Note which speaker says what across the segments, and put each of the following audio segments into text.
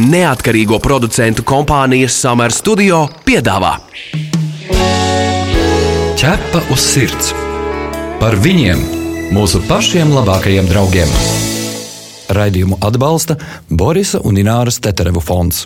Speaker 1: neatkarīgo producentu kompānijas Summer Studio piedāvā
Speaker 2: Ķepa uz sirds par viņiem, mūsu pašiem labākajiem draugiem. Raidījumu atbalsta Borisa un Ināras Teterevu fonds.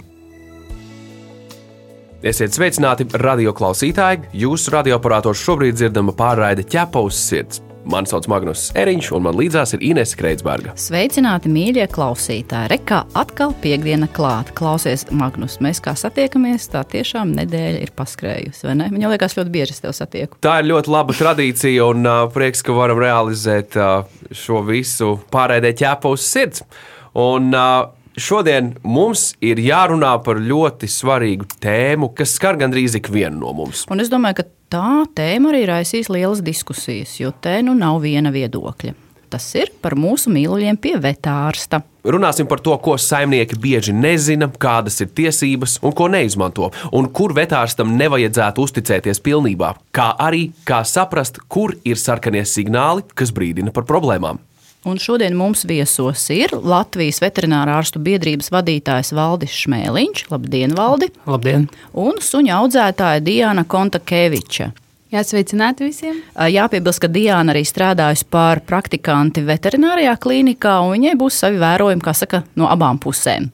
Speaker 1: Esiet sveicināti, radio klausītāji! Jūsu radioaparātos šobrīd dzirdama pārraide ķepa uz sirds. Mani sauc Magnus Eriņš, un man līdzās ir Inese Kreitsberga.
Speaker 3: Sveicināti, mīļie klausītāji! Rekā atkal piekdiena klāta. Klausies, Magnus, mēs kā satiekamies, tā tiešām nedēļa ir paskrējusi. Man liekas, ļoti bieži es tevi satieku.
Speaker 1: Tā ir ļoti laba tradīcija, un uh, prieks, ka varam realizēt uh, šo visu pārēdē ķēpa uz sirds. Un, uh, Šodien mums ir jārunā par ļoti svarīgu tēmu, kas skar gandrīz ikvienu no mums.
Speaker 3: Un es domāju, ka tā tēma arī raisīs lielas diskusijas, jo te nu nav viena viedokļa. Tas ir par mūsu mīluļiem pie vetārsta.
Speaker 1: Runāsim par to, ko saimnieki bieži nezina, kādas ir tiesības un ko neizmanto, un kur vetārstam nevajadzētu uzticēties pilnībā, kā arī kā saprast, kur ir sarkanie signāli, kas brīdina par problēmām.
Speaker 3: Un šodien mums viesos ir Latvijas veterinārā ārstu biedrības vadītājs Valdis Šmēliņš. Labdien, Valdi!
Speaker 4: Labdien!
Speaker 3: Un suņa audzētāja Diana Kontakeviča.
Speaker 5: Jā, sveicināti visiem.
Speaker 3: Jāpiebilst, ka Diana arī strādājusi par praktikanti veterinārijā klīnikā, un viņai būs savi vērojumi, kā saka, no abām pusēm.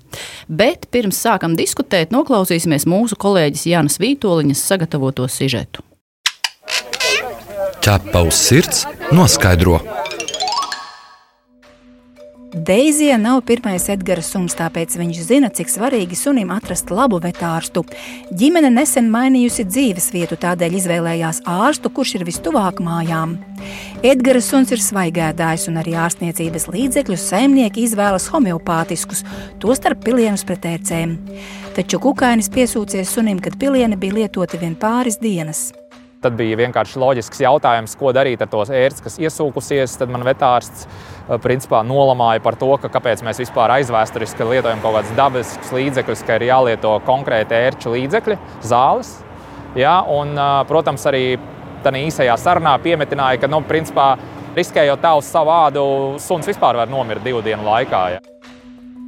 Speaker 3: Bet pirms sākam diskutēt, noklausīsimies mūsu kolēģis Jānis Vītoliņas sagatavoto sižetu.
Speaker 2: Ķepa uz sirds noskaidro.
Speaker 6: Deizija nav pirmais Edgara suns, tāpēc viņš zina, cik svarīgi sunim atrast labu vetārstu. Ģimene nesen mainījusi dzīves vietu, tādēļ izvēlējās ārstu, kurš ir vistuvāk mājām. Edgara suns ir svaigēdājs, un arī ārstniecības līdzekļus saimnieki izvēlas homeopātiskus, tostarp pilienus pret ērcēm. Taču kukainis piesūcies sunim, kad pilieni bija lietoti vien pāris dienas.
Speaker 4: Tad bija vienkārši loģisks jautājums, ko darīt ar to ērci, kas iesūkusies. Tad man vetārsts principā nolamāja par to, ka kāpēc mēs vispār aizvēsturiski lietojam kaut kādus dabiskus līdzekļus, ka ir jālieto konkrēti ērču līdzekļi, zāles. Ja, un, protams, arī tādā īsajā sarunā piemetināja, ka, nu, principā, riskējot uz savu vādu, suns vispār var nomirt divu dienu laikā. Ja.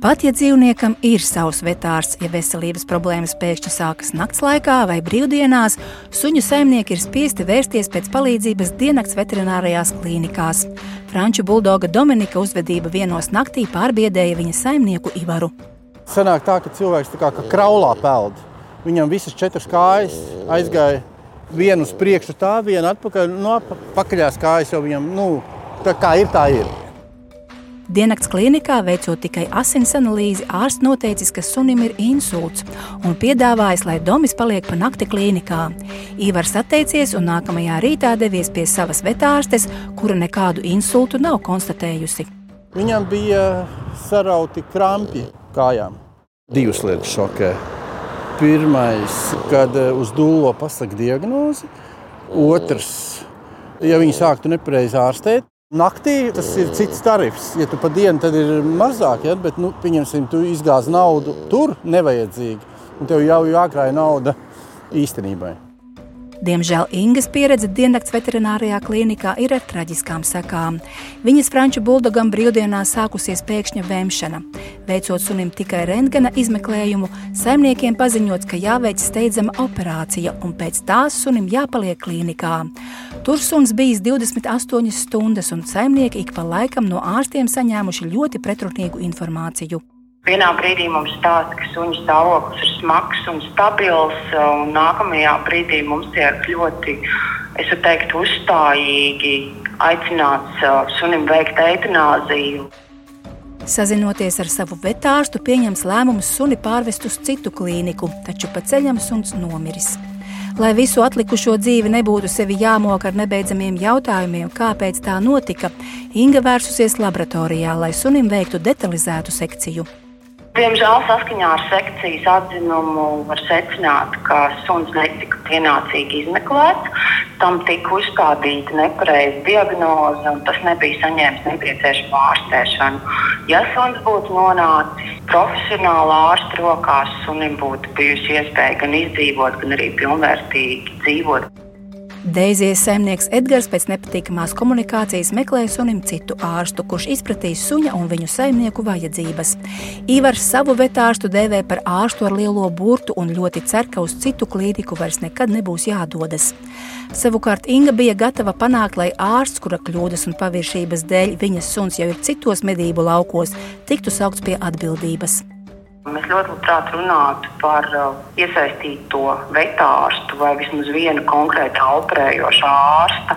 Speaker 6: Pat ja dzīvniekam ir savs vetārs, ja veselības problēmas pēkšņi sākas nakts laikā vai brīvdienās, suņu saimnieki ir spiesti vērsties pēc palīdzības diennakts veterinārijās klīnikās. Franču buldoga Dominika uzvedība vienos naktī pārbiedēja viņa saimnieku Ivaru.
Speaker 7: Sanāk tā, ka cilvēks tā kā ka kraulā peld. Viņam visas četras kājas aizgāja vienu uz priekšu, tā viena atpakaļ, no pakaļās kājas jau viņam, nu, tā kā ir, tā ir.
Speaker 6: Diennakts klīnikā veicot tikai asins analīzi, ārsts noteicis, ka sunim ir insults un piedāvājis, lai Domis paliek pa nakti klīnikā. Ivars atteicies un nākamajā rītā devies pie savas vetārstes, kura nekādu insultu nav konstatējusi.
Speaker 7: Viņam bija sarauti krampi kājām. Divas lietas šokē. Pirmais, kad eh, uz dūlo pasaka diagnozi. Otrs, ja viņi sāktu nepareizi ārstēt, Naktī tas ir cits tarifs. Ja tu pa dienu tad ir mazāk, ja? bet, nu, pieņemsim, tu izgāzi naudu tur nevajadzīgi. Un tev jau jākrāj nauda īstenībai.
Speaker 6: Diemžēl Ingas pieredze diennakts veterinārijā klīnikā ir ar traģiskām sekām. Viņas franču buldogam brīvdienās sākusies pēkšņa vēmšana. Veicot sunim tikai rentgena izmeklējumu, saimniekiem paziņots, ka jāveic steidzama operācija un pēc tās sunim jāpaliek klīnikā. Tur suns bijis 28 stundas, un saimnieki ik pa laikam no ārstiem saņēmuši ļoti pretrunīgu informāciju.
Speaker 8: Vienā brīdī mums stāsta, ka suņa stāvoklis ir smags un stabils, un nākamajā brīdī mums tiek ļoti, es varu teikt, uzstājīgi aicināts uh, sunim veikt eitanāziju.
Speaker 6: Sazinoties ar savu vetārstu, pieņems lēmumu suni pārvest uz citu klīniku, taču pa ceļam suns nomiris. Lai visu atlikušo dzīvi nebūtu sevi jāmok ar nebeidzamiem jautājumiem, kāpēc tā notika, Inga vērsusies laboratorijā, lai sunim veiktu detalizētu sekciju.
Speaker 8: Diemžēl saskaņā ar sekcijas atzinumu var secināt, ka suns netika pienācīgi izmeklēts. Tam tika uzstādīta nepareiza diagnoze, un tas nebija saņēmis nepieciešamo ārstēšanu. Ja suns būtu nonācis profesionāla ārsta rokās, sunim būtu bijusi iespēja gan izdzīvot, gan arī pilnvērtīgi dzīvot.
Speaker 6: Deizijas saimnieks Edgars pēc nepatīkamās komunikācijas meklē sunim citu ārstu, kurš izpratīs suņa un viņu saimnieku vajadzības. Ivars savu vetārstu dēvē par ārstu ar lielo burtu un ļoti cer, ka uz citu klīniku vairs nekad nebūs jādodas. Savukārt Inga bija gatava panākt, lai ārsts, kura kļūdas un paviršības dēļ viņas suns jau ir citos medību laukos, tiktu saukts pie atbildības.
Speaker 8: Mēs ļoti labprāt runātu par uh, iesaistīto vetārstu vai vismaz viena konkrēta operējošā ārsta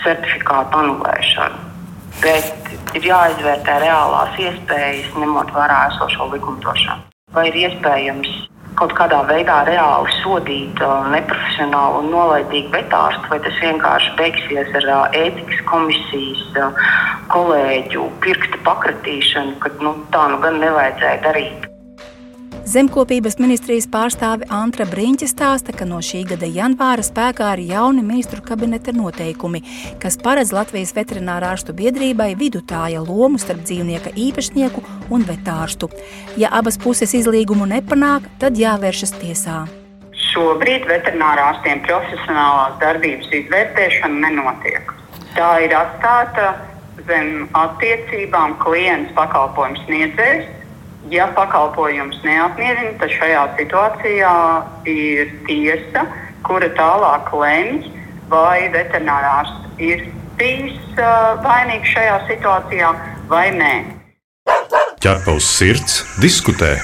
Speaker 8: certifikātu anulēšanu. Bet ir jāizvērtē reālās iespējas, ņemot vērā esošo likumdošanu. Vai ir iespējams kaut kādā veidā reāli sodīt uh, neprofesionālu un nolaidīgu vetārstu, vai tas vienkārši beigsies ar uh, ētikas komisijas kolēģu pirksta pakratīšanu, ka nu, tā nu gan nevajadzēja darīt.
Speaker 6: Zemkopības ministrijas pārstāve Antra Brīņķa stāsta, ka no šī gada janvāra spēkā ir jauni ministru kabineta noteikumi, kas paredz Latvijas veterinārārstu biedrībai vidutāja lomu starp dzīvnieka īpašnieku un vetārstu. Ja abas puses izlīgumu nepanāk, tad jāvēršas tiesā.
Speaker 9: Šobrīd veterinārārstiem profesionālās darbības izvērtēšana nenotiek. Tā ir atstāta zem attiecībām klients pakalpojums sniedzējs Ja pakalpojums neapmierina, tad šajā situācijā ir tiesa, kura tālāk lemj, vai veterinārārs ir bijis uh, vainīgs šajā situācijā vai nē.
Speaker 10: Ķerpa uz sirds, diskutē.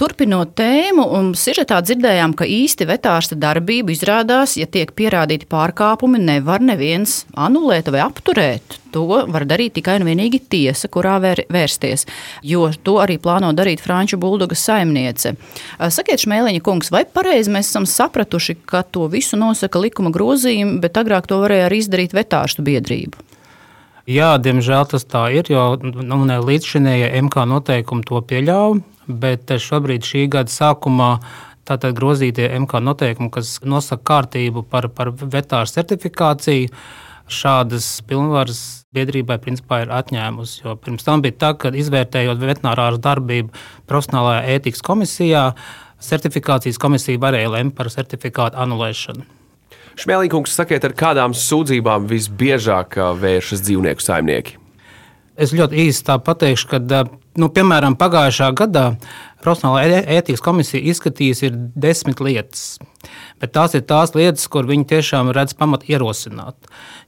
Speaker 3: Turpinot tēmu, un sižetā dzirdējām, ka īsti vetārsta darbību izrādās, ja tiek pierādīti pārkāpumi, nevar neviens anulēt vai apturēt. To var darīt tikai un vienīgi tiesa, kurā vēr, vērsties, jo to arī plāno darīt Franču buldoga saimniece. Sakiet, Šmēliņa kungs, vai pareizi mēs esam sapratuši, ka to visu nosaka likuma grozījumi, bet agrāk to varēja arī izdarīt vetārstu biedrību?
Speaker 11: Jā, diemžēl tas tā ir, jo nu, līdzšinējie MK noteikumi to pieļauj bet šobrīd šī gada sākumā tātad grozītie MK noteikumi, kas nosaka kārtību par, par vetāru certifikāciju, šādas pilnvaras biedrībai principā ir atņēmusi. Jo pirms tam bija tā, ka izvērtējot veterinārāru darbību profesionālajā ētikas komisijā, certifikācijas komisija varēja lemt par certifikātu anulēšanu.
Speaker 1: Šmēlīkungs, sakiet, ar kādām sūdzībām visbiežāk vēršas dzīvnieku saimnieki?
Speaker 11: Es ļoti īsi pateikšu, ka nu, piemēram, pagājušā gadā profesionālā ētikas komisija izskatījusi desmit lietas. Bet tās ir tās lietas, kur viņi tiešām redz pamatu ierosināt.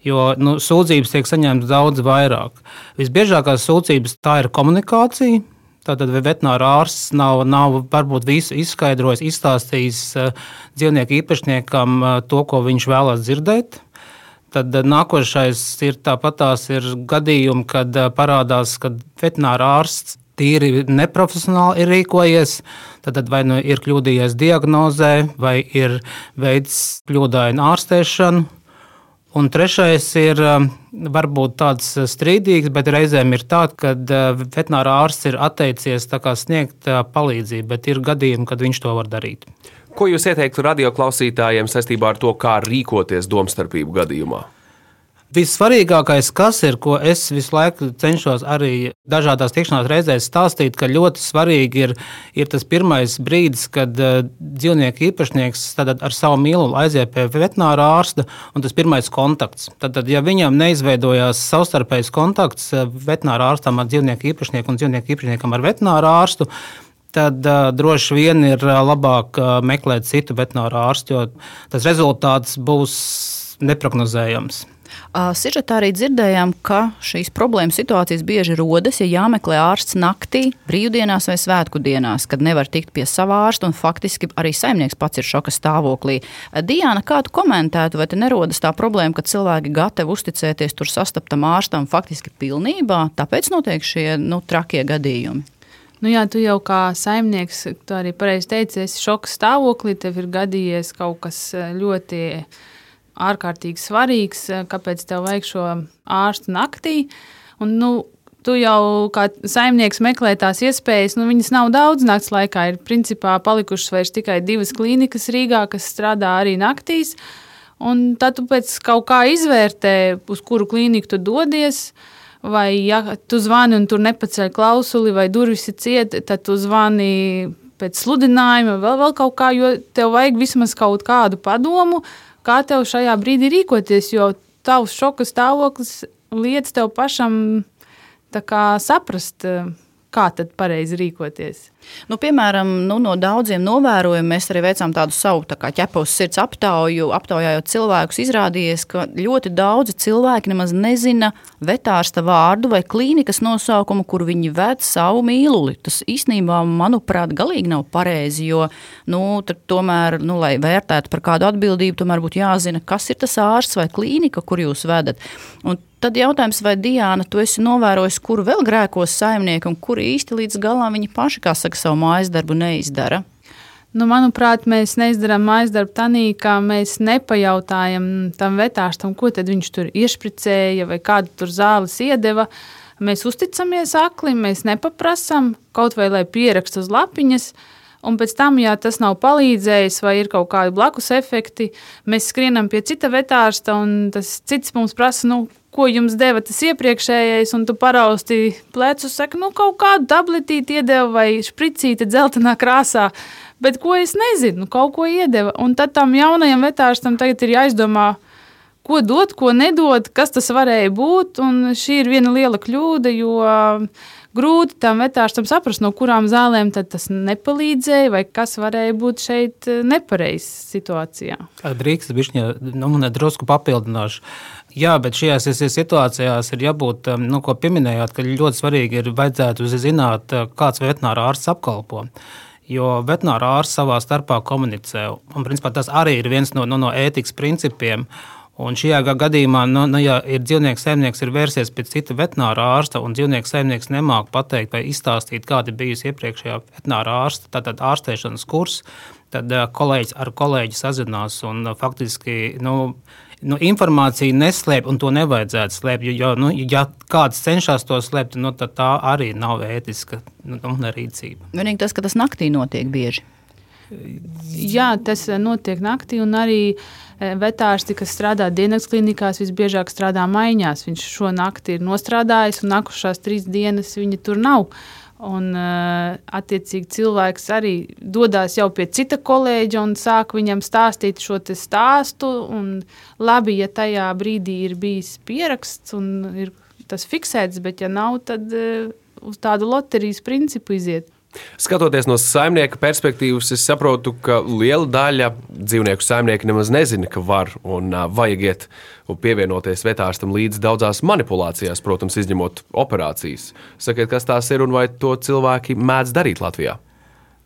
Speaker 11: Jo nu, sūdzības tiek saņemtas daudz vairāk. Visbiežākās sūdzības tā ir komunikācija. Tātad veterinārs ārsts nav, nav varbūt visu izskaidrojis, izstāstījis dzīvnieku īpašniekam to, ko viņš vēlās dzirdēt. Tad eh, nākošais ir tāpat tās ir gadījumi, kad eh, parādās, ka veterināra ārsts tīri neprofesionāli ir rīkojies. Tad vai nu ir kļūdījies diagnozē, vai ir veids kļūdainu ārstēšanu. Un trešais ir eh, varbūt tāds strīdīgs, bet reizēm ir tāds, ka veterinārā ārsts ir atteicies sniegt palīdzību, bet ir gadījumi, kad viņš to var darīt.
Speaker 1: Ko jūs ieteiktu radioklausītājiem saistībā ar to, kā rīkoties domstarpību gadījumā?
Speaker 11: Vissvarīgākais, kas ir, ko es visu laiku cenšos arī dažādās tikšanās reizēs stāstīt, ka ļoti svarīgi ir, ir tas pirmais brīdis, kad uh, dzīvnieku īpašnieks ar savu mīlumu aiziet pie veterināra ārsta, un tas pirmais kontakts. Tad, tad ja viņam neizveidojās savstarpējs kontakts uh, veterināra ārstam ar dzīvnieku īpašnieku un dzīvnieku īpašniekam ar veterināra ārstu, tad uh, droši vien ir labāk uh, meklēt citu veterināru ārstu, jo tas rezultāts būs neparedzējams.
Speaker 3: Sižetā arī dzirdējām, ka šīs problēmas situācijas bieži rodas, ja jāmeklē ārsts naktī, brīvdienās vai svētku dienās, kad nevar tikt pie sava ārsta un faktiski arī saimnieks pats ir šoka stāvoklī. Diana, kā tu komentētu, vai te nerodas tā problēma, ka cilvēki gatavi uzticēties tur sastaptam ārstam faktiski pilnībā, tāpēc notiek šie nu, trakie gadījumi?
Speaker 5: Nu, jā, tu jau kā saimnieks, tu arī pareizi teici, esi šoka stāvoklī, tev ir gadījies kaut kas eh, ļoti ārkārtīgi svarīgs, eh, kāpēc tev vajag šo ārstu naktī. Un, nu, tu jau kā saimnieks meklē tās iespējas, nu, viņas nav daudz naktas laikā. Ir principā palikušas vairs tikai divas klīnikas Rīgā, kas strādā arī naktīs. Un tad tu pēc kaut kā izvērtē, uz kuru klīniku tu dodies. Uh, vai ja tu zvani un tur nepaceļ klausuli, vai durvis ir cieta, tad tu zvani pēc sludinājuma, vēl, vēl kaut kā, jo tev vajag vismaz kaut kādu padomu, kā tev šajā brīdī rīkoties, jo tavs šoka stāvoklis liedz tev pašam kā, saprast, kā tad pareizi rīkoties.
Speaker 3: Nu, piemēram, nu, no daudziem novērojumiem mēs arī veicām tādu savu tā ķepos sirds aptauju. Aptaujājot cilvēkus, izrādījās, ka ļoti daudzi cilvēki nemaz nezina vetārsta vārdu vai klīnikas nosaukumu, kur viņi ved savu mīluli. Tas īstenībā, manuprāt, galīgi nav pareizi, jo, nu, tomēr, nu, lai vērtētu par kādu atbildību, tomēr būtu jāzina, kas ir tas ārsts vai klīnika, kur jūs vedat. Un Tad jautājums, vai Diana, tu esi novērojis, kur vēl grēkos saimnieki un kur īsti līdz galam viņi paši, kā saka, saku, savu mājas darbu neizdara?
Speaker 5: Nu, manuprāt, mēs neizdarām mājas darbu tādā, ka mēs nepajautājam tam vetārstam, ko viņš tur iešpricēja vai kādu tur zāles iedeva. Mēs uzticamies aklim, mēs nepaprasām kaut vai lai pierakstu uz lapiņas. Un pēc tam, ja tas nav palīdzējis, vai ir kaut kādi blakus efekti, mēs skrienam pie cita vetārsta, un tas cits mums prasa, nu, ko jums deva tas iepriekšējais, un tu parausti plecus, saka, nu, kaut kādu tabletīti iedeva vai špricīti dzeltenā krāsā. Bet ko es nezinu, kaut ko iedeva. Un tad tam jaunajam vetārstam tagad ir jāizdomā, ko dot, ko nedot, kas tas varēja būt. Šī ir viena liela kļūda, jo grūti tam vetārstam saprast, no kurām zālēm tas nepalīdzēja, vai kas varēja būt šeit nepareizs situācijā.
Speaker 11: Drīkst, bišķiņa, nu, drusku papildināšu. Jā, bet šajās situācijās ir jābūt, um, nu, ko pieminējāt, ka ļoti svarīgi ir vajadzētu zināt, uh, kāds veterināra ārsts apkalpo. Jo veterināra ārsts savā starpā komunicē. Un, principā, tas arī ir viens no, no, no ētikas principiem. Un šajā gadījumā, nu, nu, ja ir dzīvnieks saimnieks, ir vērsies pie cita veterināra ārsta, un dzīvnieks saimnieks nemāķi pateikt vai izstāstīt, kāda bijusi iepriekšējā veterināra ārsta, tātad ārstēšanas kurs, tad uh, kolēģis ar kolēģi sazinās un uh, faktiski. Nu, nu, informāciju neslēpj, un to nevajadzētu slēpt. Jo, nu, ja kāds cenšas to slēpt, nu, tad tā arī nav ētiska nu, rīcība.
Speaker 3: Vienīgi tas, ka tas naktī notiek bieži.
Speaker 5: Jā, tas eh, notiek naktī, un arī eh, vetārsti, kas strādā dienas klinikās, visbiežāk strādā maiņās. Viņš šo nakti ir nostrādājis, un nākušās trīs dienas viņa tur nav. Un, attiecīgi, cilvēks arī dodas jau pie cita kolēģa un sāk viņam stāstīt šo stāstu. Labi, ja tajā brīdī ir bijis pieraksts un ir tas fiksēts, bet ja nav, tad uz tādu loterijas principu iziet.
Speaker 1: Skatoties no saimnieka perspektīvas, es saprotu, ka liela daļa dzīvnieku saimnieki nemaz nezina, ka var un vajag iet un pievienoties vetārstam līdz daudzās manipulācijās, protams, izņemot operācijas. Sakiet, kas tās ir un vai to cilvēki mēdz darīt Latvijā?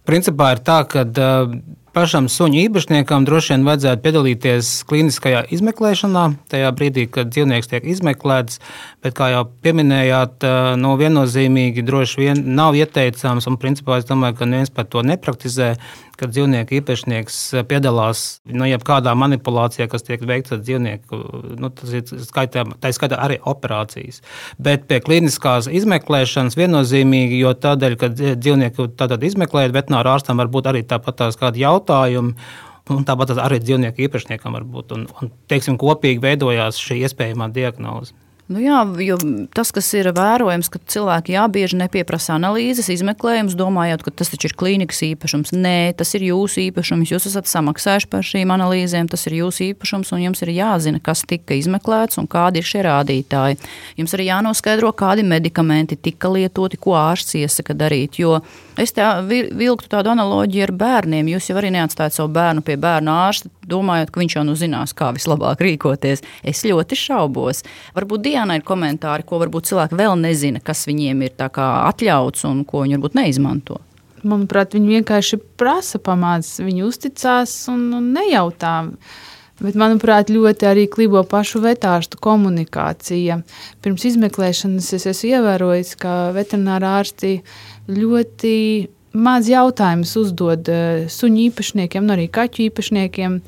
Speaker 11: Principā ir tā, ka uh, pašam suņu īpašniekam droši vien vajadzētu piedalīties kliniskajā izmeklēšanā, tajā brīdī, kad dzīvnieks tiek izmeklēts. Bet, kā jau pieminējāt, no nu, viennozīmīgi droši vien nav ieteicams, un principā es domāju, ka neviens par to nepraktizē, kad dzīvnieku īpašnieks piedalās nu, jebkādā manipulācijā, kas tiek veikta ar dzīvnieku. Nu, tas ir skaitā, tā ir skaitā arī operācijas. Bet pie kliniskās izmeklēšanas viennozīmīgi, jo tādēļ, ka dzīvnieku izmeklējot, veterināru ārstam var būt arī tāpat tās kādi jautājumi. Un tāpat arī dzīvnieku īpašniekam var būt. Un, un, teiksim, kopīgi veidojās šī iespējamā diagnoze.
Speaker 3: Nu jā, jo tas, kas ir vērojams, ka cilvēki jā, bieži nepieprasa analīzes, izmeklējumus, domājot, ka tas taču ir klīnikas īpašums. Nē, tas ir jūsu īpašums. Jūs esat samaksājuši par šīm analīzēm, tas ir jūsu īpašums, un jums ir jāzina, kas tika izmeklēts un kādi ir šie rādītāji. Jums arī jānoskaidro, kādi medikamenti tika lietoti, ko ārsts iesaka darīt. Jo es te vilktu tādu analoģiju ar bērniem. Jūs jau arī neatstājat savu bērnu pie bērnu ārsta, domājot, ka viņš jau nu zinās, kā vislabāk rīkoties. Es ļoti šaubos. Varbūt Diana ir komentāri, ko varbūt cilvēki vēl nezina, kas viņiem ir atļauts un ko viņi varbūt neizmanto.
Speaker 5: Manuprāt, viņi vienkārši prasa pamācīt, viņi uzticās un, un nejautā. Bet, manuprāt, ļoti arī klibo pašu vetārstu komunikācija. Pirms izmeklēšanas es esmu ievērojis, ka veterinārā ārsti ļoti maz jautājumus uzdod eh, suņu īpašniekiem, un arī kaķu īpašniekiem.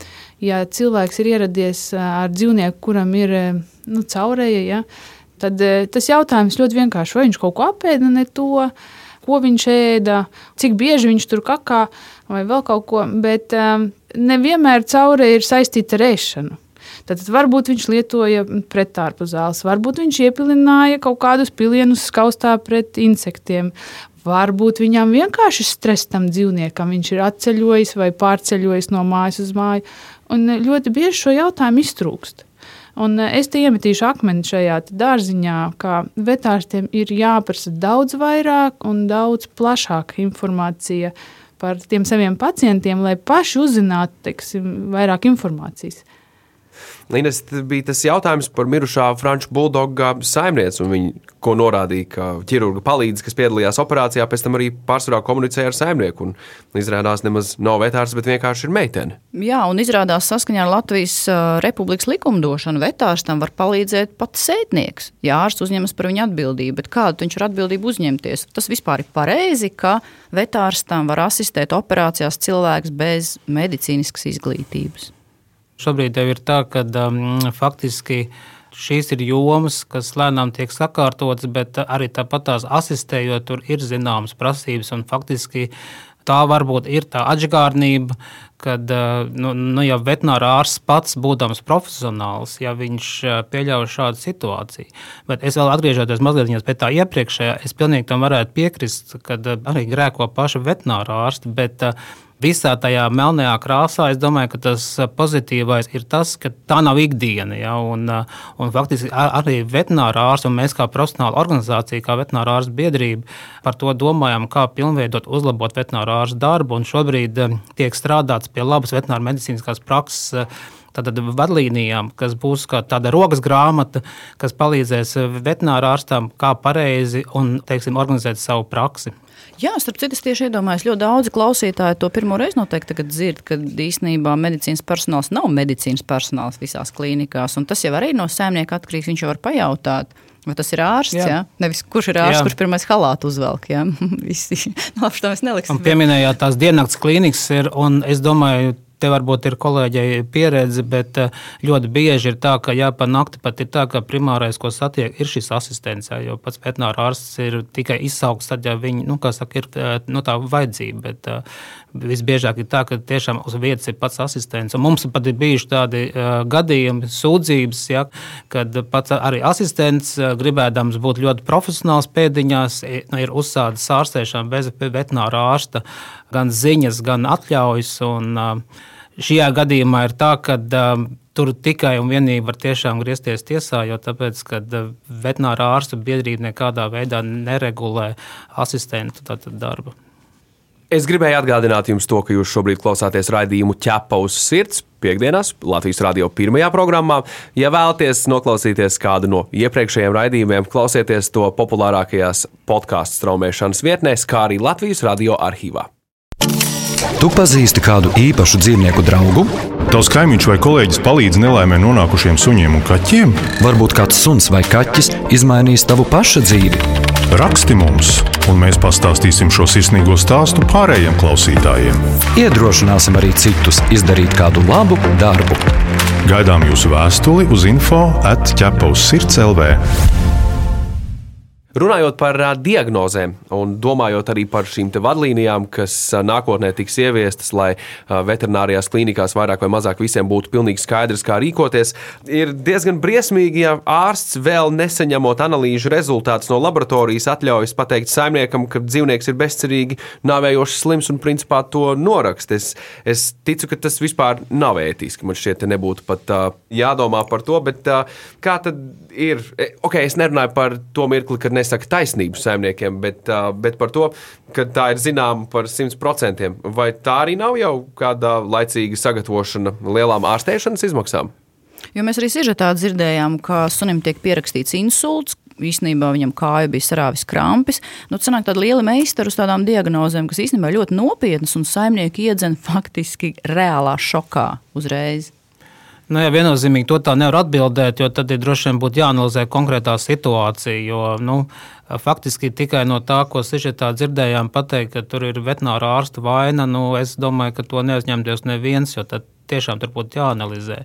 Speaker 5: Ja cilvēks ir ieradies eh, ar dzīvnieku, kuram ir eh, nu, caurēja, ja, tad tas jautājums ļoti vienkārši. Vai viņš kaut ko apēda, ne to, ko viņš ēda, cik bieži viņš tur kakā vai vēl kaut ko. Bet nevienmēr caurēja ir saistīta ar ēšanu. Tad varbūt viņš lietoja pretārpu zāles, varbūt viņš iepilināja kaut kādus pilienus skaustā pret insektiem. Varbūt viņam vienkārši stress tam dzīvniekam, viņš ir atceļojis vai pārceļojis no mājas uz māju. Un ļoti bieži šo jautājumu iztrūkst. Un es te iemetīšu akmeni šajā dārziņā, ka vetārstiem ir jāprasa daudz vairāk un daudz plašāka informācija par tiem saviem pacientiem, lai paši uzzinātu teiksim, vairāk informācijas.
Speaker 1: Līnes bija tas jautājums par mirušā franču buldoga saimnieci. Viņa ko norādīja, ka ķirurga palīdzīgs, kas piedalījās operācijā, pēc tam arī pārsvarā komunicēja ar saimnieku. Un, izrādās, nemaz nav vetārs, bet vienkārši ir meitene.
Speaker 3: Jā, un izrādās saskaņā ar Latvijas Republikas likumdošanu vetārstam var palīdzēt pat sētnieks, ja ārsts uzņemas par viņu atbildību. Bet kādu viņš ir atbildību uzņemties? Tas vispār ir pareizi, ka vetārstam var asistēt operācijās cilvēks bez medicīniskas izglītības.
Speaker 11: Šobrīd jau ir tā, ka um, faktiski šīs ir jomas, kas lēnām tiek sakārtotas, bet arī tāpat tās asistējot, tur ir zināmas prasības. Faktiski tā varbūt ir tā atgādnība, kad nu, nu, ja veterinārā ārsts pats būdams profesionāls, ja viņš pieļauj šādu situāciju. Bet es vēl atgriežoties mazliet pie tā iepriekšējā, es pilnīgi tam varētu piekrist, kad arī grēko paši veterinārā ārsti. Bet, visā tajā melnajā krāsā, es domāju, ka tas pozitīvais ir tas, ka tā nav ikdiena. Ja, un, un faktiski arī veterinārā ārsts un mēs kā profesionāla organizācija, kā veterinārā ārsta biedrība, par to domājam, kā pilnveidot, uzlabot veterinārā ārsta darbu. Šobrīd tiek strādāts pie labas veterināra medicīniskās prakses tātad vadlīnijām, kas būs tāda rokas grāmata, kas palīdzēs veterinārārstam, kā pareizi un, teiksim, organizēt savu praksi.
Speaker 3: Jā, starp citu, es tieši iedomājos, ļoti daudzi klausītāji to pirmo reizi noteikti dzird, ka īstenībā medicīnas personāls nav medicīnas personāls visās klīnikās. Tas jau arī no saimnieka atkarīgs. Viņš jau var pajautāt. Vai tas ir ārsts? Jā. Jā? Nevis kurš ir ārsts, jā. kurš pirmais halātu uzvelk. Visi. No, nu, mēs neliksim.
Speaker 11: Pieminējāt tās diennakts klīnikas, ir, un es domāju, te varbūt ir kolēģei pieredze, bet eh, ļoti bieži ir tā, ka jā, pa nakti pat ir tā, ka primārais, ko satiek, ir šis asistents. Jo pats veterinārs ārsts ir tikai izsaukts, tad, ja viņi, nu, kā saka, ir eh, nu, tā vajadzība. Bet, uh, Visbiežāk ir tā, ka tiešām uz vietas ir pats asistents. Un mums pat ir bijuši tādi uh, gadījumi, sūdzības, ja, kad pats arī asistents, uh, gribēdams būt ļoti profesionāls pēdiņās, nu, ir uzsācis ārstēšanu bez veterināra ārsta, gan ziņas, gan atļaujas. Un, uh, šajā gadījumā ir tā, ka uh, tur tikai un vienīgi var tiešām griezties tiesā, jo tāpēc, kad veterinārā ārsta biedrība nekādā veidā neregulē asistentu darbu.
Speaker 1: Es gribēju atgādināt jums to, ka jūs šobrīd klausāties raidījumu ķepa uz sirds. Piektdienās Latvijas radio pirmajā programmā. Ja vēlaties noklausīties kādu no iepriekšējiem raidījumiem, klausieties to populārākajās podkāstu straumēšanas vietnēs, kā arī Latvijas radio arhīvā.
Speaker 2: Tu pazīsti kādu īpašu dzīvnieku draugu?
Speaker 10: Tavs kaimiņš vai kolēģis palīdz nelaimē nonākušiem suņiem un kaķiem?
Speaker 2: Varbūt kāds suns vai kaķis izmainīs tavu pašu dzīvi.
Speaker 10: Raksti mums, un mēs pastāstīsim šo sirsnīgo stāstu pārējiem klausītājiem.
Speaker 2: Iedrošināsim arī citus izdarīt kādu labu darbu.
Speaker 10: Gaidām jūsu vēstuli uz info atķepa uz sirds LV.
Speaker 1: Runājot par diagnozēm un domājot arī par šīm vadlīnijām, kas nākotnē tiks ieviestas, lai veterinārijās klīnikās vairāk vai mazāk visiem būtu pilnīgi skaidrs, kā rīkoties, ir diezgan briesmīgi, ja ārsts vēl nesaņemot analīžu rezultātus no laboratorijas atļaujas pateikt saimniekam, ka dzīvnieks ir bezcerīgi nāvējošs slims un principā to norakst. Es, es ticu, ka tas vispār nav ētiski. Man šķiet, nebūtu pat uh, jādomā par to, bet uh, kā tad ir? Ok, es nerunāju par to mirkli, kad nes nesaka taisnību saimniekiem, bet, bet par to, ka tā ir zināma par 100%. Vai tā arī nav jau kāda laicīga sagatavošana lielām ārstēšanas izmaksām?
Speaker 3: Jo mēs arī sižetā dzirdējām, ka sunim tiek pierakstīts insults, īstenībā viņam kāja bija sarāvis krampis. Nu, tas nāk tāda liela meistara uz tādām diagnozēm, kas īstenībā ļoti nopietnas un saimnieki iedzen faktiski reālā šokā uzreiz.
Speaker 11: Nu, jā, viennozīmīgi to tā nevar atbildēt, jo tad ir droši vien būtu jāanalizē konkrētā situācija. Jo, nu, faktiski tikai no tā, ko sižetā dzirdējām, pateikt, ka tur ir veterināra ārsta vaina, nu, es domāju, ka to neuzņemties neviens, jo tad tiešām tur būtu jāanalizē.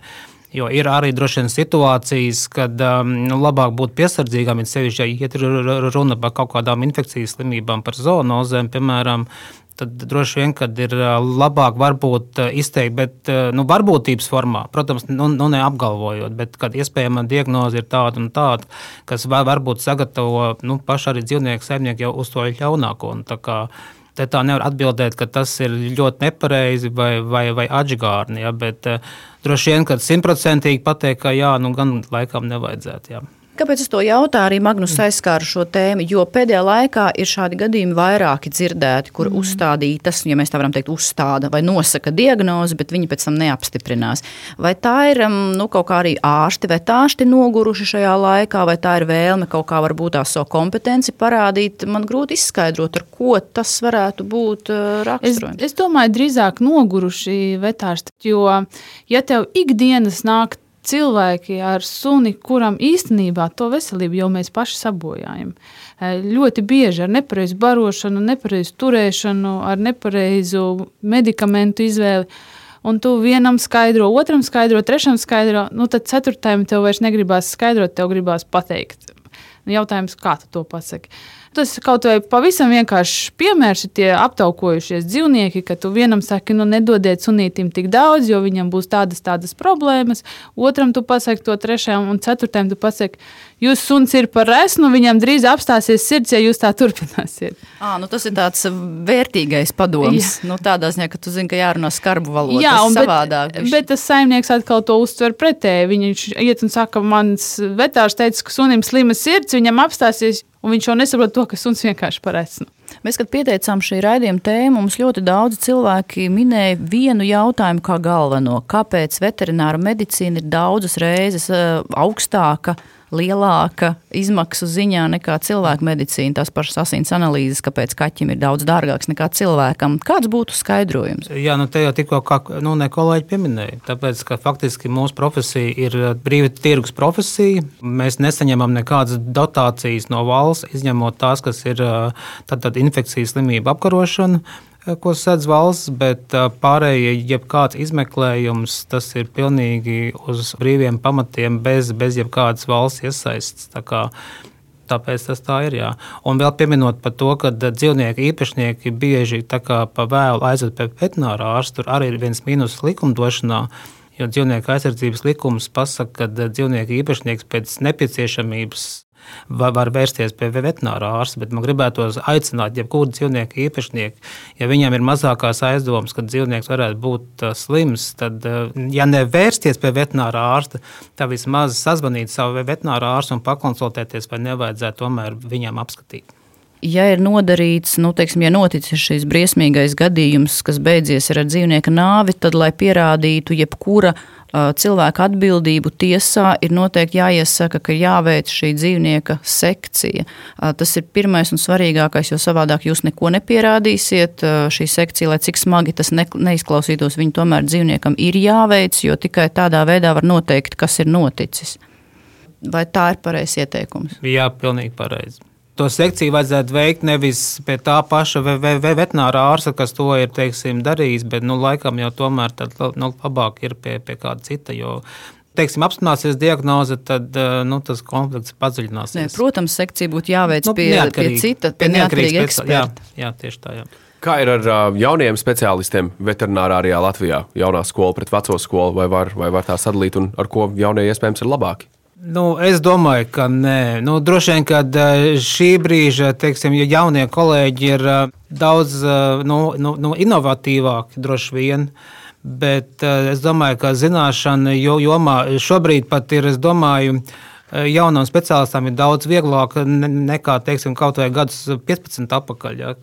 Speaker 11: Jo ir arī droši vien situācijas, kad um, nu, labāk būt piesardzīgam, ja sevišķi, ja ir runa par kaut kādām infekcijas slimībām, par zoonozēm, piemēram, tad droši vien, kad ir labāk varbūt izteikt, bet nu, varbūtības formā, protams, nu, nu neapgalvojot, bet kad iespējama diagnoze ir tāda un tāda, kas var, varbūt sagatavo nu, paši arī dzīvnieku saimnieki jau uz to ļaunāko. Te tā nevar atbildēt, ka tas ir ļoti nepareizi vai, vai, vai atžgārni, ja, bet droši vien, ka simtprocentīgi pateikt, ka jā, nu gan laikam nevajadzētu. Jā.
Speaker 3: Kāpēc es to jautāju? Arī Magnus aizskāra šo tēmu, jo pēdējā laikā ir šādi gadījumi vairāki dzirdēti, kur mm. uzstādītas, ja mēs tā varam teikt, uzstāda vai nosaka diagnozi, bet viņi pēc tam neapstiprinās. Vai tā ir um, nu, kaut kā arī ārsti vai tāšti noguruši šajā laikā, vai tā ir vēlme kaut kā varbūt tā savu kompetenci parādīt? Man grūti izskaidrot, ar ko tas varētu būt uh, raksturojums.
Speaker 5: Es, es domāju, drīzāk noguruši vetārsti, jo ja tev ikdienas nāk cilvēki ar suni, kuram īstenībā to veselību jau mēs paši sabojājam. E, ļoti bieži ar nepareizu barošanu, nepareizu turēšanu, ar nepareizu medikamentu izvēli. Un tu vienam skaidro, otram skaidro, trešam skaidro, nu tad ceturtajam tev vairs negribās skaidrot, tev gribās pateikt. Jautājums, kā tu to pasaki? Tas kaut vai pavisam vienkāršs piemērs ir tie aptaukojušies dzīvnieki, ka tu vienam saki, nu nedodiet sunītim tik daudz, jo viņam būs tādas, tādas problēmas. Otram tu pasaki to trešajam un ceturtajam tu pasaki, jūs suns ir par resnu, viņam drīz apstāsies sirds, ja jūs tā turpināsiet.
Speaker 3: À, nu tas ir tāds vērtīgais padoms. Nu, tādā ziņā, ka tu zini, ka jārunā skarbu valodu.
Speaker 5: Jā,
Speaker 3: un
Speaker 5: savādāk. Bet, bet tas saimnieks atkal to uztver pretēji. Viņš iet un saka, mans vetārs teica, ka sunim slima sirds, viņam apstāsies un viņš jau nesaprot to, ka suns vienkārši paresnu.
Speaker 3: Mēs, kad pieteicām šī raidījuma tēmu, mums ļoti daudz cilvēki minēja vienu jautājumu kā galveno. Kāpēc veterināra medicīna ir daudzas reizes uh, augstāka lielāka izmaksu ziņā nekā cilvēka medicīna. Tās pašas asins analīzes, kāpēc kaķim ir daudz dārgāks nekā cilvēkam. Kāds būtu skaidrojums?
Speaker 11: Jā, nu te jau tikko kā, nu, kolēģi pieminēja. Tāpēc, ka faktiski mūsu profesija ir brīva tirgus profesija. Mēs nesaņemam nekādas dotācijas no valsts, izņemot tās, kas ir tātad infekcijas slimību apkarošana ko sedz valsts, bet pārējie, jebkāds izmeklējums, tas ir pilnīgi uz brīviem pamatiem, bez, bez jebkādas valsts iesaistas. Tā Tāpēc tas tā ir. Jā. Un vēl pieminot par to, ka dzīvnieku īpašnieki bieži pa vēlu aizved pie veterināra ārsta, tur arī ir viens mīnus likumdošanā. Jo dzīvnieku aizsardzības likums pasaka, ka dzīvnieku īpašnieks pēc nepieciešamības var vērsties pie veterināra ārsta, bet man gribētos aicināt, jebkuru dzīvnieku īpašnieku, ja viņam ir mazākās aizdomas, ka dzīvnieks varētu būt uh, slims, tad, uh, ja nevērsties pie veterināra ārsta, tad vismaz sazvanīt savu veterināru ārstu un pakonsultēties, vai nevajadzētu tomēr viņam apskatīt
Speaker 3: ja ir nodarīts, nu, teiksim, ja noticis šis briesmīgais gadījums, kas beidzies ar dzīvnieka nāvi, tad, lai pierādītu jebkura cilvēka atbildību tiesā ir noteikti jāiesaka, ka jāveic šī dzīvnieka sekcija. Tas ir pirmais un svarīgākais, jo savādāk jūs neko nepierādīsiet. Šī sekcija, lai cik smagi tas ne, neizklausītos, viņa tomēr dzīvniekam ir jāveic, jo tikai tādā veidā var noteikt, kas ir noticis. Vai tā ir pareizs ieteikums?
Speaker 11: Jā, pilnīgi pareizi. To sekciju vajadzētu veikt nevis pie tā paša veterinārā ārsta, kas to ir teiksim, darījis, bet nu, laikam jau tomēr tad, nu, labāk ir pie, pie kāda cita. Jo, teiksim, apzināsies diagnoze, tad nu, tas konflikts padziļināsies.
Speaker 3: Nē, protams, sekcija būtu jāveic nu, pie, pie cita, pie neatkarīga eksperta.
Speaker 11: Jā, jā, tieši tā. Jā.
Speaker 1: Kā ir ar uh, jauniem speciālistiem veterinārā Latvijā? Jaunā skola pret veco skolu, vai var, vai var tā sadalīt, un ar ko jaunie iespējams ir labāki?
Speaker 11: Nu, es domāju, ka nē. Nu, droši vien, ka šī brīža teiksim, ja jaunie kolēģi ir daudz nu, nu, nu, inovatīvāki, droši vien. Bet es domāju, ka zināšana jomā šobrīd pat ir, es domāju, jaunam speciālistam ir daudz vieglāk nekā teiksim, kaut vai gadus 15 atpakaļ. Ja,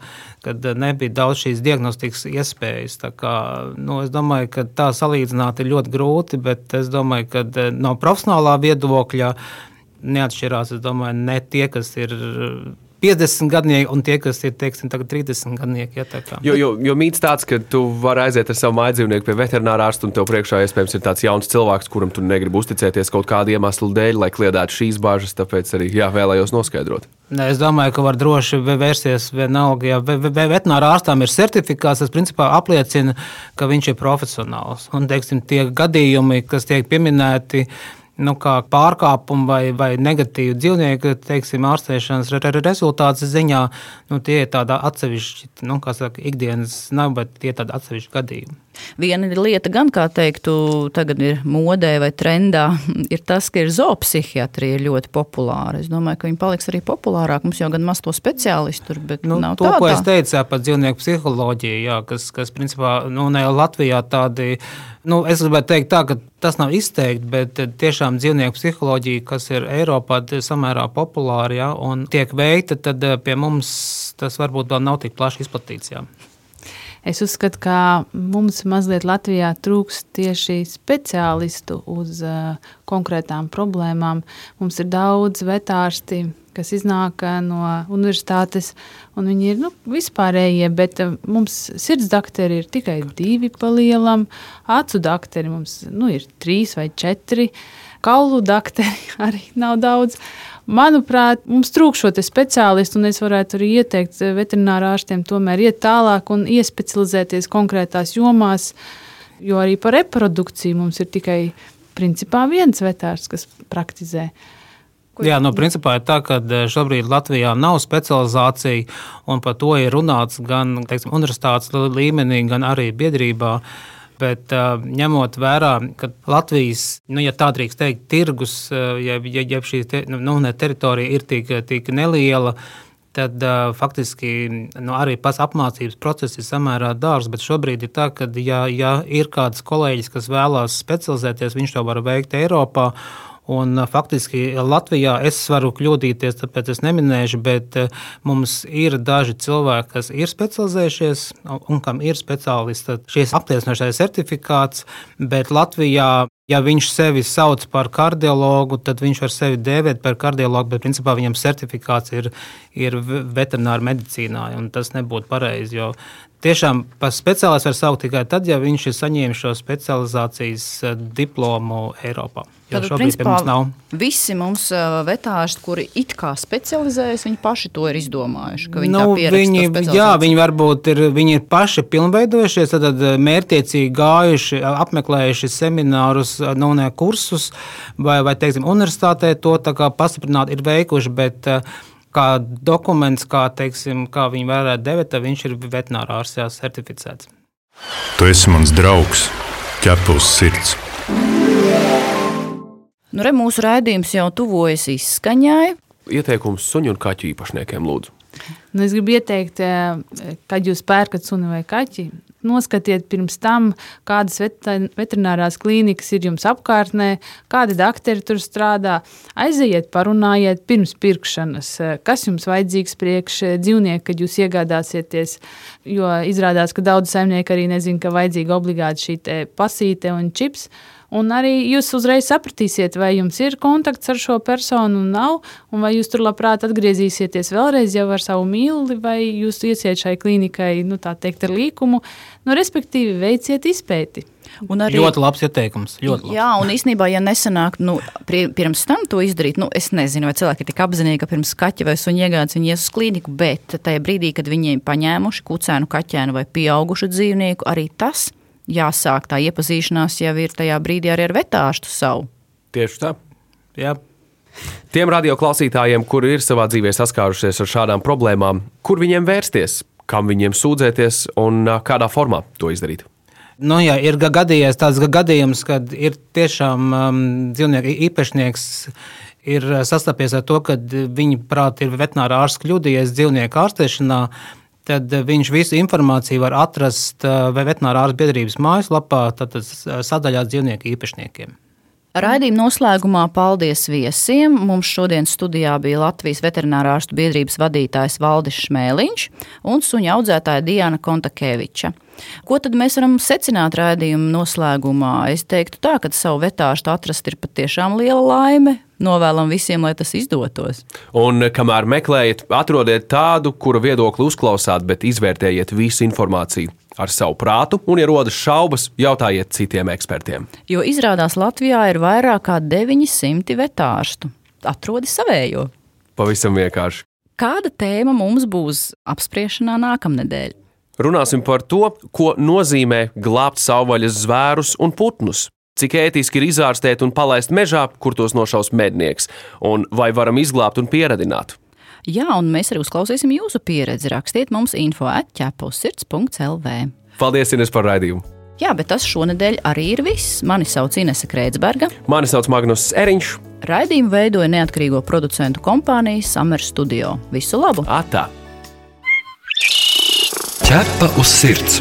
Speaker 11: kad nebija daudz šīs diagnostikas iespējas. Kā, nu, es domāju, ka tā salīdzināt ir ļoti grūti, bet es domāju, ka no profesionālā viedokļa neatšķirās domāju, ne tie, kas ir 50 gadnieki un tie, kas ir teiksim, 30 gadnieki. Ja,
Speaker 1: jo, jo, jo mīts tāds, ka tu vari aiziet ar savu mājdzīvnieku pie veterinārā ārsta, un tev priekšā iespējams ir tāds jauns cilvēks, kuram tu negribi uzticēties kaut kādu iemeslu dēļ, lai kliedētu šīs bažas. Tāpēc arī jā, vēlējos noskaidrot.
Speaker 11: Ne, es domāju, ka var droši vērsties vienalga. Ja veterinārā ārstam ir certifikāts, tas principā apliecina, ka viņš ir profesionāls. Un, teiksim, tie gadījumi, kas tiek pieminēti, nu, kā pārkāpumu vai, vai negatīvu dzīvnieku teiksim, ārstēšanas rezultātu ziņā, nu, tie ir tādi atsevišķi, nu, kā saka, ikdienas nav, bet tie ir tādi atsevišķi gadījumi.
Speaker 3: Viena lieta, gan, kā teiktu, tagad ir modē vai trendā, ir tas, ka ir zoopsihiatrija ļoti populāra. Es domāju, ka viņi paliks arī populārāk. Mums jau gan maz to speciālistu tur, bet nu, nav
Speaker 11: to,
Speaker 3: tādā.
Speaker 11: ko es teicu par dzīvnieku psiholoģiju, jā, kas, kas principā, nu, ne Latvijā tādi, nu, es gribētu teikt tā, ka tas nav izteikti, bet tiešām dzīvnieku psiholoģija, kas ir Eiropā samērā populāra, jā, un tiek veikta, tad eh, pie mums tas varbūt vēl nav tik plaši izplatīts, jā.
Speaker 5: Es uzskatu, ka mums mazliet Latvijā trūkst tieši speciālistu uz uh, konkrētām problēmām. Mums ir daudz vetārsti, kas iznāk no universitātes, un viņi ir nu, vispārējie, bet uh, mums sirds dakteri ir tikai divi pa lielam, acu dakteri mums nu, ir trīs vai četri, kaulu dakteri arī nav daudz. Manuprāt, mums trūkst šo speciālistu, un es varētu arī ieteikt eh, veterinārā ārstiem tomēr iet tālāk un iespecializēties konkrētās jomās, jo arī par reprodukciju mums ir tikai principā viens vetārs, kas praktizē.
Speaker 11: Jā, nu, principā ir tā, ka eh, šobrīd Latvijā nav specializācija, un par to ir runāts gan teiksim, universitātes līmenī, gan arī biedrībā. Uh, Bet uh, ņemot vērā, ka Latvijas, nu, ja tā drīkst teikt, tirgus, uh, ja, ja, ja šī te, nu, nu teritorija ir tik, tik neliela, tad uh, faktiski nu, arī pats apmācības process ir samērā dārgs. Bet šobrīd ir tā, ka, ja, ja ir kāds kolēģis, kas vēlās specializēties, viņš to var veikt Eiropā. Un, faktiski Latvijā es varu kļūdīties, tāpēc es neminēšu, bet mums ir daži cilvēki, kas ir specializējušies un kam ir speciālisti šīs apliecinošais certifikāts, bet Latvijā Ja viņš sevi sauc par kardiologu, tad viņš var sevi dēvēt par kardiologu, bet principā viņam certifikāts ir, ir veterināra medicīnā. Tas nebūtu pareizi, jo tiešām par speciālistu var saukt tikai tad, ja viņš ir saņēmis šo specializācijas eh, diplomu Eiropā.
Speaker 3: Tad, principā, visi mums uh, vetāri, kuri it kā specializējas, viņi paši to ir izdomājuši. Viņi, nu, viņi,
Speaker 11: jā, viņi varbūt ir, viņi ir paši pilnveidojušies, tad mērķiecīgi gājuši, apmeklējuši seminārus, nu, ne kursus, vai, vai teiksim, universitātē to pastiprināt ir veikuši. Bet, Kā dokuments, kā, teiksim, kā viņi varētu devēt, viņš ir veterinārārstā certificēts.
Speaker 10: Tu esi mans draugs, ķepus sirds.
Speaker 3: Nu, re, mūsu raidījums jau tuvojas izskaņai.
Speaker 1: Ieteikums suņu un kaķu īpašniekiem lūdzu.
Speaker 5: Nu, es gribu ieteikt, eh, kad jūs pērkat suni vai kaķi, noskatiet pirms tam, kādas veterinārās klīnikas ir jums apkārtnē, kādi doktori tur strādā. Aiziet, parunājiet pirms pirkšanas, eh, kas jums vajadzīgs priekš eh, dzīvnieka, kad jūs iegādāsieties. Jo izrādās, ka daudz saimnieku arī nezina, ka vajadzīga obligāti šī pasīte un čips. Un arī jūs uzreiz sapratīsiet, vai jums ir kontakts ar šo personu, un nav, un vai jūs tur labprāt atgriezīsieties vēlreiz jau ar savu mīluli, vai jūs iesiet šai klīnikai, nu, tā teikt, ar līkumu. Nu, respektīvi, veiciet izpēti.
Speaker 11: Un arī, ļoti labs ieteikums. Ļoti labs.
Speaker 3: Jā, un īstenībā, ja nesanāk nu, pirms tam to izdarīt, nu, es nezinu, vai cilvēki ir tik apzinīgi, ka pirms kaķa vai suņa iegādes viņi ies uz klīniku, bet tajā brīdī, kad viņi ir paņēmuši kucēnu, kaķēnu vai pieaugušu dzīvnieku, arī tas jāsāk tā iepazīšanās jau ir tajā brīdī arī ar vetārstu savu.
Speaker 1: Tieši tā.
Speaker 11: Jā.
Speaker 1: Tiem radioklausītājiem, kuri ir savā dzīvē saskārušies ar šādām problēmām, kur viņiem vērsties, kam viņiem sūdzēties un kādā formā to izdarīt?
Speaker 11: Nu, jā, ir gadījies tāds gadījums, kad ir tiešām um, dzīvnieku īpašnieks ir sastapies ar to, ka viņa prāti ir veterinārā ārsts kļūdījies dzīvnieku ārstēšanā tad eh, viņš visu informāciju var atrast eh, veterinārā ārsta biedrības mājaslapā, tad sadaļā dzīvnieku īpašniekiem.
Speaker 3: Raidījuma noslēgumā paldies viesiem. Mums šodien studijā bija Latvijas veterinārā ārstu biedrības vadītājs Valdis Šmēliņš un suņa audzētāja Diana Kontakeviča. Ko tad mēs varam secināt raidījuma noslēgumā? Es teiktu tā, ka savu vetārstu atrast ir patiešām liela laime novēlam visiem, lai tas izdotos.
Speaker 1: Un kamēr meklējat, atrodiet tādu, kura viedokli uzklausāt, bet izvērtējiet visu informāciju ar savu prātu, un, ja rodas šaubas, jautājiet citiem ekspertiem.
Speaker 3: Jo izrādās Latvijā ir vairāk kā 900 vetārstu. Atrodi savējo.
Speaker 1: Pavisam vienkārši.
Speaker 3: Kāda tēma mums būs apspriešanā nākamnedēļ?
Speaker 1: Runāsim par to, ko nozīmē glābt savvaļas zvērus un putnus. Cik ētiski ir izārstēt un palaist mežā, kur tos nošaus mednieks, un vai varam izglābt un pieradināt.
Speaker 3: Jā, un mēs arī uzklausīsim jūsu pieredzi. Rakstiet mums info atķēpussirds.lv.
Speaker 1: Paldies, Ines, par raidījumu!
Speaker 3: Jā, bet tas šonadēļ arī ir viss. Mani sauc Inese Kreitsberga.
Speaker 1: Mani sauc Magnus Eriņš.
Speaker 3: Raidījumu veidoja neatkarīgo producentu kompānija Summer Studio. Visu labu!
Speaker 1: Atā!
Speaker 2: Ķepa uz sirds!